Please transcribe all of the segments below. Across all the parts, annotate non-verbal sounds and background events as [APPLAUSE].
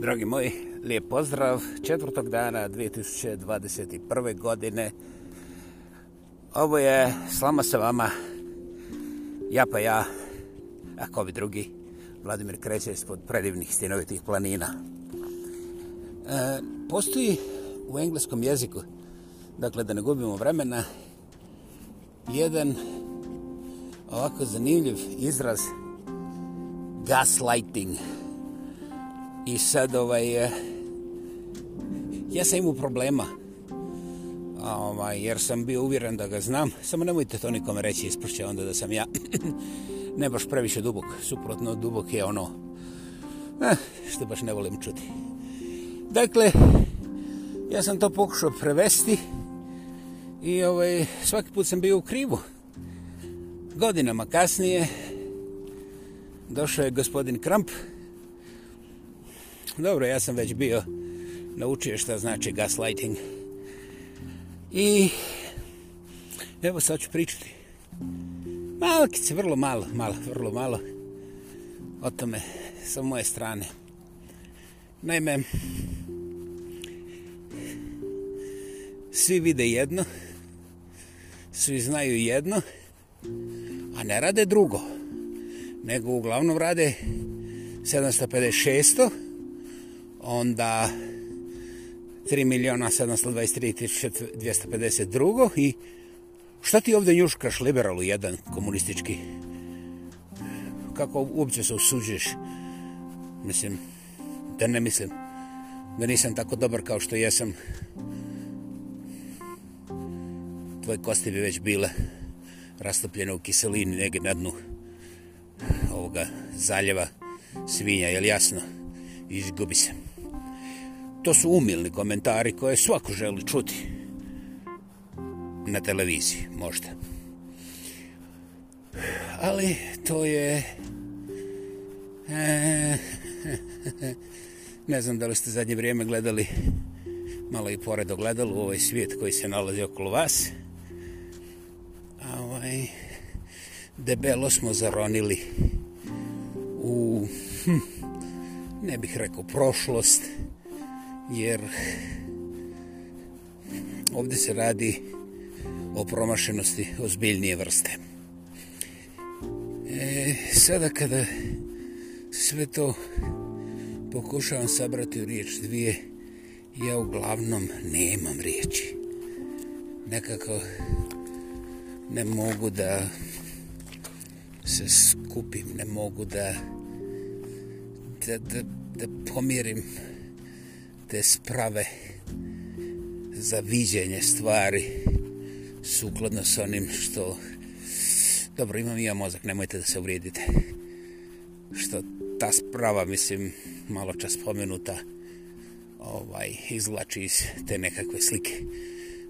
Dragi moji, lijep pozdrav četvrtog dana 2021. godine. Ovo je slama sa vama, ja pa ja, ako bi drugi, Vladimir kreće ispod predivnih stinovitih planina. E, postoji u engleskom jeziku, dakle da ne gubimo vremena, jedan ovako zanimljiv izraz gaslighting. I sad ovaj, eh, ja sam imao problema, ovaj, jer sam bio uvjeren da ga znam. Samo nemojte to nikome reći, ispršće onda da sam ja [CLEARS THROAT] ne baš previše dubok. Suprotno, dubok je ono eh, što baš ne volim čuti. Dakle, ja sam to pokušao prevesti i ovaj, svaki put sam bio u krivu. Godinama kasnije došao je gospodin Kramp. Dobro, ja sam već bio naučio šta znači gaslighting. I evo sad ću pričati. Malkice, vrlo malo, malo, vrlo malo o tome sa moje strane. Naime, svi vide jedno, svi znaju jedno, a ne rade drugo. Nego uglavnom rade 756, onda 3 miliona 723.252 i šta ti ovdje njuškaš liberalu jedan komunistički? Kako uopće se usuđeš? Mislim, da ne mislim da nisam tako dobar kao što jesam. Tvoje kosti bi već bile rastopljene u kiselini negdje na dnu ovoga zaljeva svinja, jel jasno? Izgubi se. To su umilni komentari koje svako želi čuti na televiziji, možda. Ali to je... E, [LAUGHS] ne znam da li ste zadnje vrijeme gledali malo i pored ogledalu ovaj svijet koji se nalazi okolo vas. A ovaj, debelo smo zaronili u, hm, ne bih rekao, prošlost, jer ovdje se radi o promašenosti ozbiljnije vrste. E, sada kada sve to pokušavam sabrati u riječ dvije, ja uglavnom nemam riječi. Nekako ne mogu da se skupim, ne mogu da da, da, da pomirim te sprave za viđenje stvari sukladno s onim što dobro imam i ja mozak nemojte da se uvrijedite. Što ta sprava mislim malo čas spomenuta ovaj izlači iz te nekakve slike.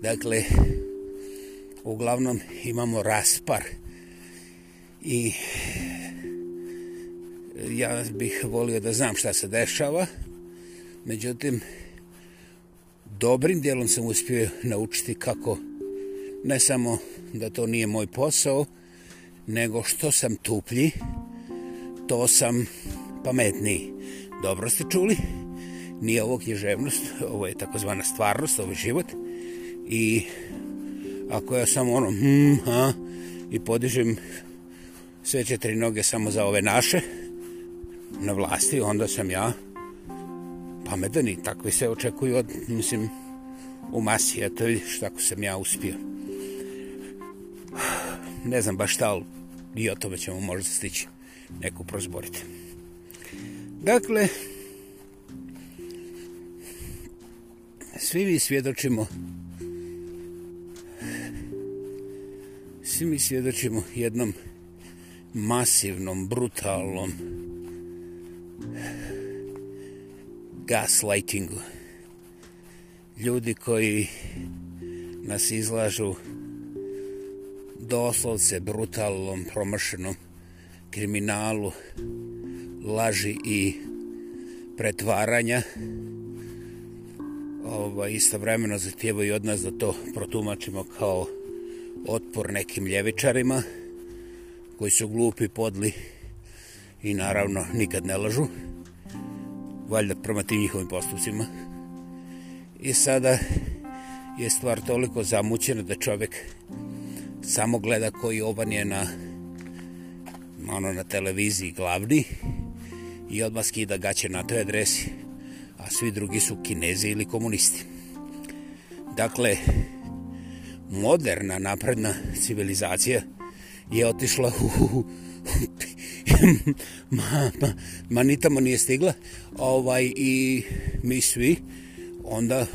Dakle uglavnom imamo raspar i ja bih volio da znam šta se dešava međutim dobrim dijelom sam uspio naučiti kako ne samo da to nije moj posao nego što sam tuplji to sam pametniji. Dobro ste čuli nije ovo književnost ovo je takozvana stvarnost ovo je život. I ako ja samo ono hm, ha, i podižem sve četiri noge samo za ove naše na vlasti, onda sam ja pametan i takvi se očekuju od, mislim, u masi, a to vidiš tako sam ja uspio. Ne znam baš šta, ali i o tome ćemo možda stići neku prozboriti. Dakle, svi mi svjedočimo svi mi svjedočimo jednom masivnom, brutalnom gaslightingu. Ljudi koji nas izlažu doslovce brutalnom, promašenom kriminalu, laži i pretvaranja ovaj, istovremeno zahtijevaju od nas da to protumačimo kao otpor nekim ljevičarima koji su glupi, podli i naravno nikad ne lažu valjda prema tim njihovim postupcima. I sada je stvar toliko zamućena da čovjek samo gleda koji oban je na ono na televiziji glavni i odmah skida gaće na toj adresi, a svi drugi su kinezi ili komunisti. Dakle, moderna napredna civilizacija je otišla u [COUGHS] ma, ma, ma ni tamo nije stigla ovaj i mi svi onda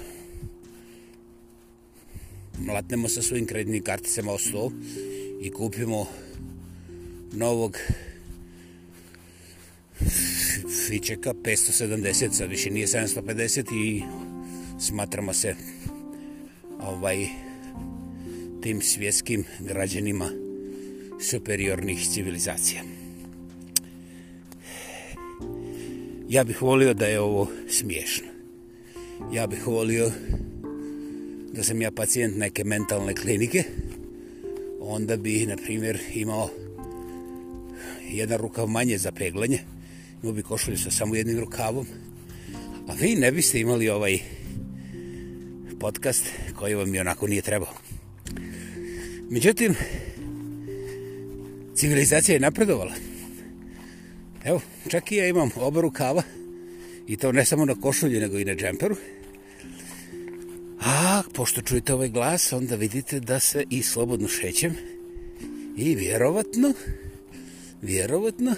mlatnemo sa svojim kreditnim karticama o stol i kupimo novog fičeka 570 sad više nije 750 i smatramo se ovaj tim svjetskim građanima superiornih civilizacija. Ja bih volio da je ovo smiješno. Ja bih volio da sam ja pacijent neke mentalne klinike, onda bi, na primjer, imao jedan rukav manje za peglanje, imao bi košulju sa samo jednim rukavom, a vi ne biste imali ovaj podcast koji vam je onako nije trebao. Međutim, civilizacija je napredovala. Evo, čak i ja imam oba rukava i to ne samo na košulji, nego i na džemperu. A, pošto čujete ovaj glas, onda vidite da se i slobodno šećem i vjerovatno, vjerovatno,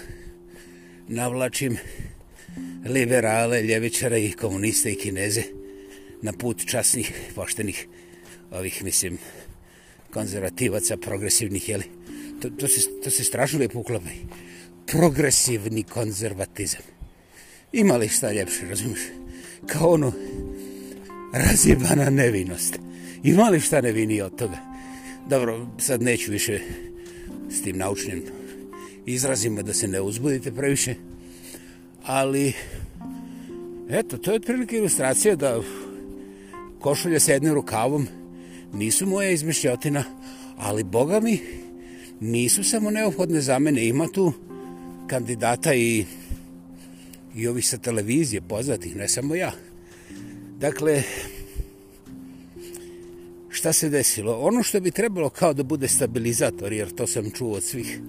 navlačim liberale, ljevičare i komuniste i kineze na put časnih, poštenih, ovih, mislim, konzervativaca, progresivnih, jeli? To, to, se, to se strašno lijepo uklapa. Progresivni konzervatizam. Ima li šta ljepše, razumiješ? Kao ono, razjebana nevinost. Ima li šta nevinije od toga? Dobro, sad neću više s tim naučnim izrazima da se ne uzbudite previše, ali eto, to je otprilike ilustracija da košulje s jednim rukavom nisu moja izmišljotina, ali boga mi nisu samo neophodne za mene. Ima tu kandidata i, i ovih sa televizije poznatih, ne samo ja. Dakle, šta se desilo? Ono što bi trebalo kao da bude stabilizator, jer to sam čuo od svih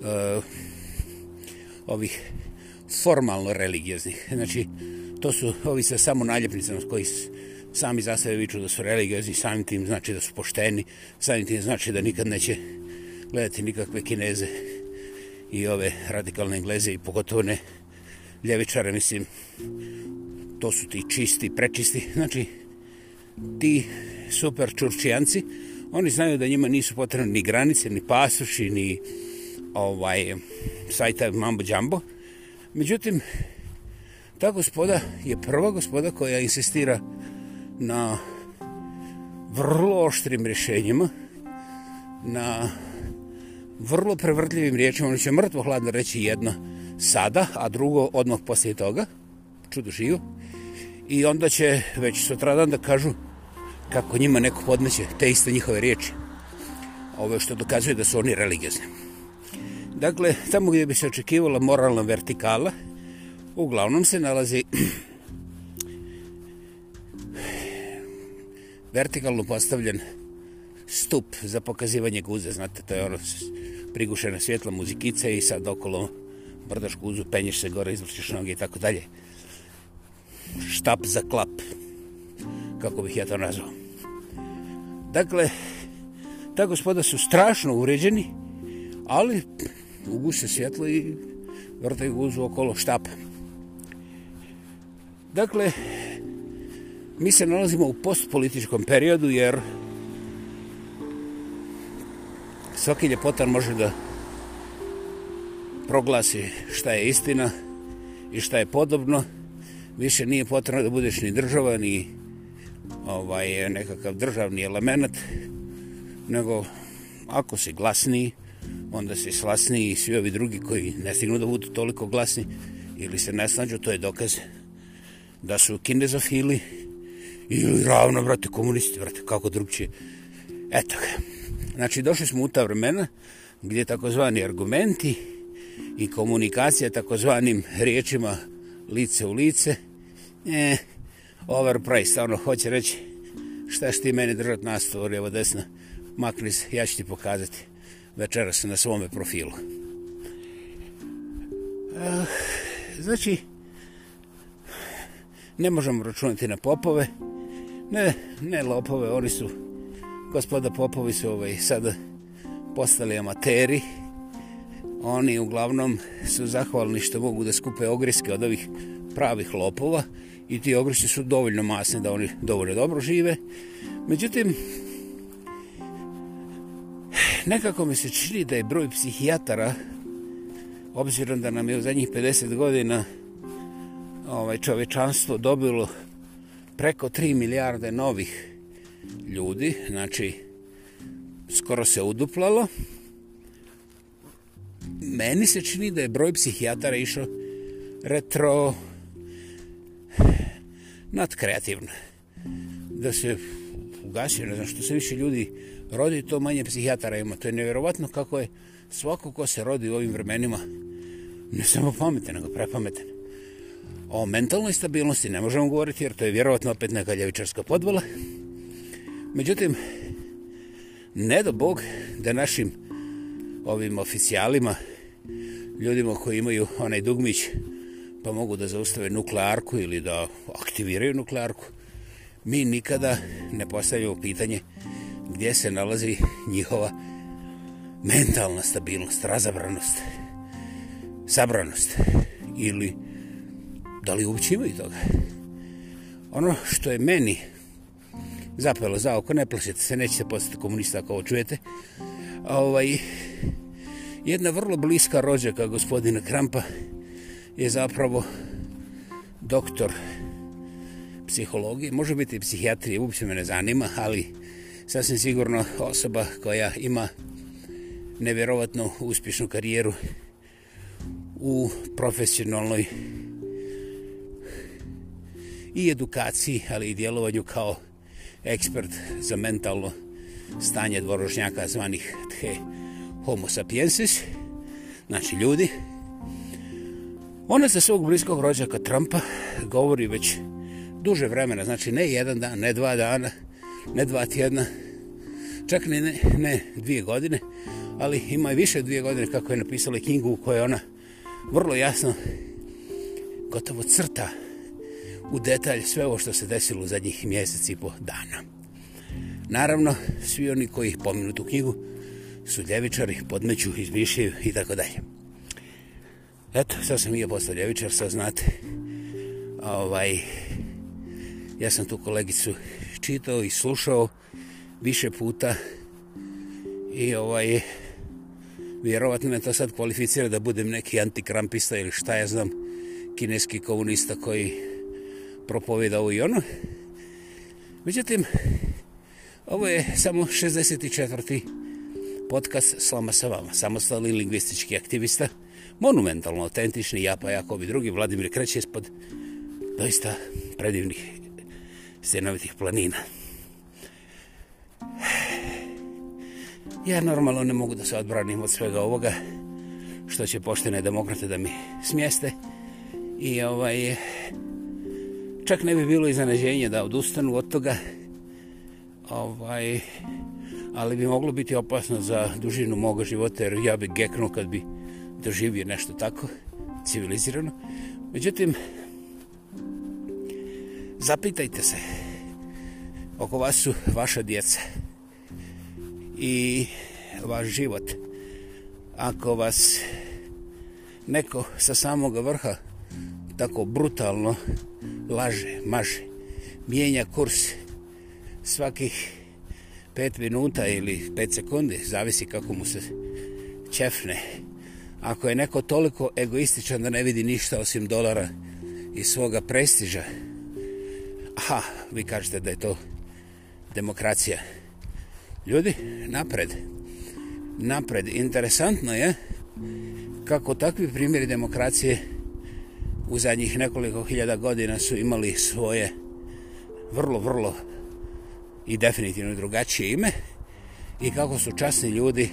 uh, ovih formalno religioznih. Znači, to su ovi sa samo naljepnicama koji sami za sebe viču da su religiozni, samim tim znači da su pošteni, samim tim znači da nikad neće gledati nikakve kineze i ove radikalne engleze i pogotovo ne ljevičare, mislim, to su ti čisti, prečisti, znači ti super čurčijanci, oni znaju da njima nisu potrebne ni granice, ni pasuši, ni ovaj sajta mambo džambo. Međutim, ta gospoda je prva gospoda koja insistira na vrlo oštrim rješenjima, na vrlo prevrtljivim riječima, oni će mrtvo hladno reći jedno sada, a drugo odmah poslije toga, čudo živo, i onda će već sutradan da kažu kako njima neko podmeće te iste njihove riječi. Ovo što dokazuje da su oni religiozni. Dakle, tamo gdje bi se očekivala moralna vertikala, uglavnom se nalazi [CLEARS THROAT] vertikalno postavljen stup za pokazivanje guze. Znate, to je ono prigušena svjetla muzikice i sad okolo brdaš kuzu, penješ se gore, izvršiš noge i tako dalje. Štap za klap, kako bih ja to nazvao. Dakle, ta gospoda su strašno uređeni, ali uguse svjetlo i vrtaju guzu okolo štapa. Dakle, mi se nalazimo u postpolitičkom periodu jer svaki ljepotar može da proglasi šta je istina i šta je podobno. Više nije potrebno da budeš ni država, ni ovaj, nekakav državni element, nego ako si glasniji, onda si slasniji i svi ovi drugi koji ne stignu da budu toliko glasni ili se ne snađu, to je dokaz da su kinezofili ili ravno, brate, komunisti, brate, kako drugčije. Eto ga. Znači, došli smo u ta vremena gdje takozvani argumenti i komunikacija takozvanim riječima lice u lice. je overpriced, ono, hoće reći, šta što ti meni držati nastavu, evo desna, makni se, ja ću ti pokazati večeras na svome profilu. Eh, znači, ne možemo računati na popove, ne, ne lopove, oni su, gospoda popovi su ovaj, sada postali amateri, oni uglavnom su zahvalni što mogu da skupe ogriske od ovih pravih lopova i ti ogriske su dovoljno masne da oni dovoljno dobro žive. Međutim, nekako mi se čini da je broj psihijatara, obzirom da nam je u zadnjih 50 godina ovaj, čovečanstvo dobilo preko 3 milijarde novih ljudi, znači skoro se uduplalo, meni se čini da je broj psihijatara išao retro nad kreativno. Da se ugasio, ne znam što se više ljudi rodi, to manje psihijatara ima. To je nevjerovatno kako je svako ko se rodi u ovim vremenima ne samo pametan, nego prepametan. O mentalnoj stabilnosti ne možemo govoriti jer to je vjerovatno opet neka ljevičarska podvala. Međutim, ne do Bog da našim ovim oficijalima, ljudima koji imaju onaj dugmić, pa mogu da zaustave nuklearku ili da aktiviraju nuklearku, mi nikada ne postavljamo pitanje gdje se nalazi njihova mentalna stabilnost, razabranost, sabranost ili da li uopće imaju toga. Ono što je meni zapelo za oko, ne plašite se, nećete postati komunista ako ovo čujete, ovaj, jedna vrlo bliska rođaka gospodina Krampa je zapravo doktor psihologije, može biti i psihijatrije, uopće me ne zanima, ali sasvim sigurno osoba koja ima nevjerovatno uspješnu karijeru u profesionalnoj i edukaciji, ali i djelovanju kao ekspert za mentalno stanje dvorožnjaka zvanih the homo sapiensis, znači ljudi. Ona za svog bliskog rođaka Trumpa govori već duže vremena, znači ne jedan dan, ne dva dana, ne dva tjedna, čak ne, ne, ne dvije godine, ali ima i više dvije godine kako je napisala knjigu u kojoj ona vrlo jasno gotovo crta u detalj sve ovo što se desilo u zadnjih mjeseci i po dana. Naravno, svi oni koji pominu tu knjigu su ljevičari, podmeću, izmišljaju i tako dalje. Eto, sad sam i ja postao ljevičar, sad znate. Ovaj, ja sam tu kolegicu čitao i slušao više puta i ovaj, vjerovatno me to sad kvalificira da budem neki antikrampista ili šta ja znam, kineski komunista koji propoveda ovo i ono. Međutim, ovo je samo 64. podcast Slama sa vama, samostalni lingvistički aktivista, monumentalno autentični, ja pa jako bi drugi, Vladimir Kreće ispod doista predivnih stenovitih planina. Ja normalno ne mogu da se odbranim od svega ovoga, što će poštene demokrate da mi smjeste. I ovaj, čak ne bi bilo iznenađenje da odustanu od toga, ovaj, ali bi moglo biti opasno za dužinu moga života, jer ja bi geknuo kad bi doživio nešto tako civilizirano. Međutim, zapitajte se, oko vas su vaša djeca i vaš život. Ako vas neko sa samog vrha tako brutalno laže, maže, mijenja kurs svakih pet minuta ili pet sekunde, zavisi kako mu se čefne. Ako je neko toliko egoističan da ne vidi ništa osim dolara i svoga prestiža, aha, vi kažete da je to demokracija. Ljudi, napred. Napred. Interesantno je kako takvi primjeri demokracije u zadnjih nekoliko hiljada godina su imali svoje vrlo, vrlo i definitivno drugačije ime i kako su časni ljudi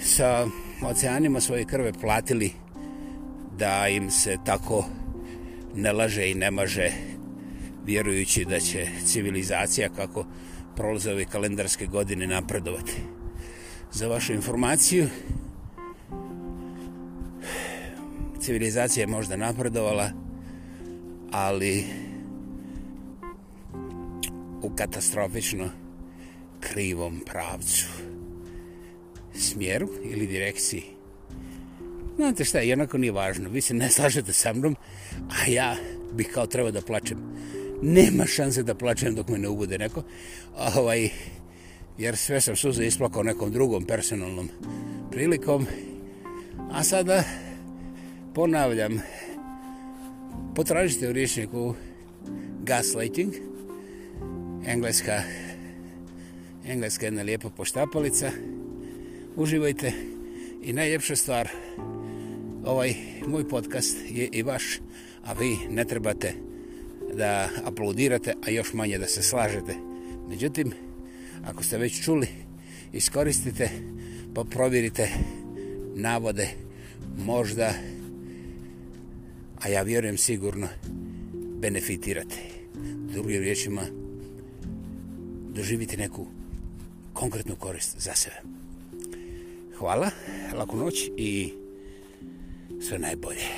sa oceanima svoje krve platili da im se tako ne laže i ne maže vjerujući da će civilizacija kako prolaze ove kalendarske godine napredovati. Za vašu informaciju, civilizacija je možda napredovala, ali u katastrofično krivom pravcu, smjeru ili direkciji. Znate šta, jednako nije važno. Vi se ne slažete sa mnom, a ja bih kao trebao da plačem. Nema šanse da plačem dok me ne ubude neko. Ovaj, jer sve sam suze isplakao nekom drugom personalnom prilikom. A sada ponavljam, potražite u rječniku gaslighting, engleska, engleska jedna lijepa poštapalica, uživajte. I najljepša stvar, ovaj moj podcast je i vaš, a vi ne trebate da aplaudirate, a još manje da se slažete. Međutim, ako ste već čuli, iskoristite pa provjerite navode. Možda, a ja vjerujem sigurno, benefitirate. Drugim riječima, doživite neku konkretnu korist za sebe. Hvala, laku noć i sve najbolje.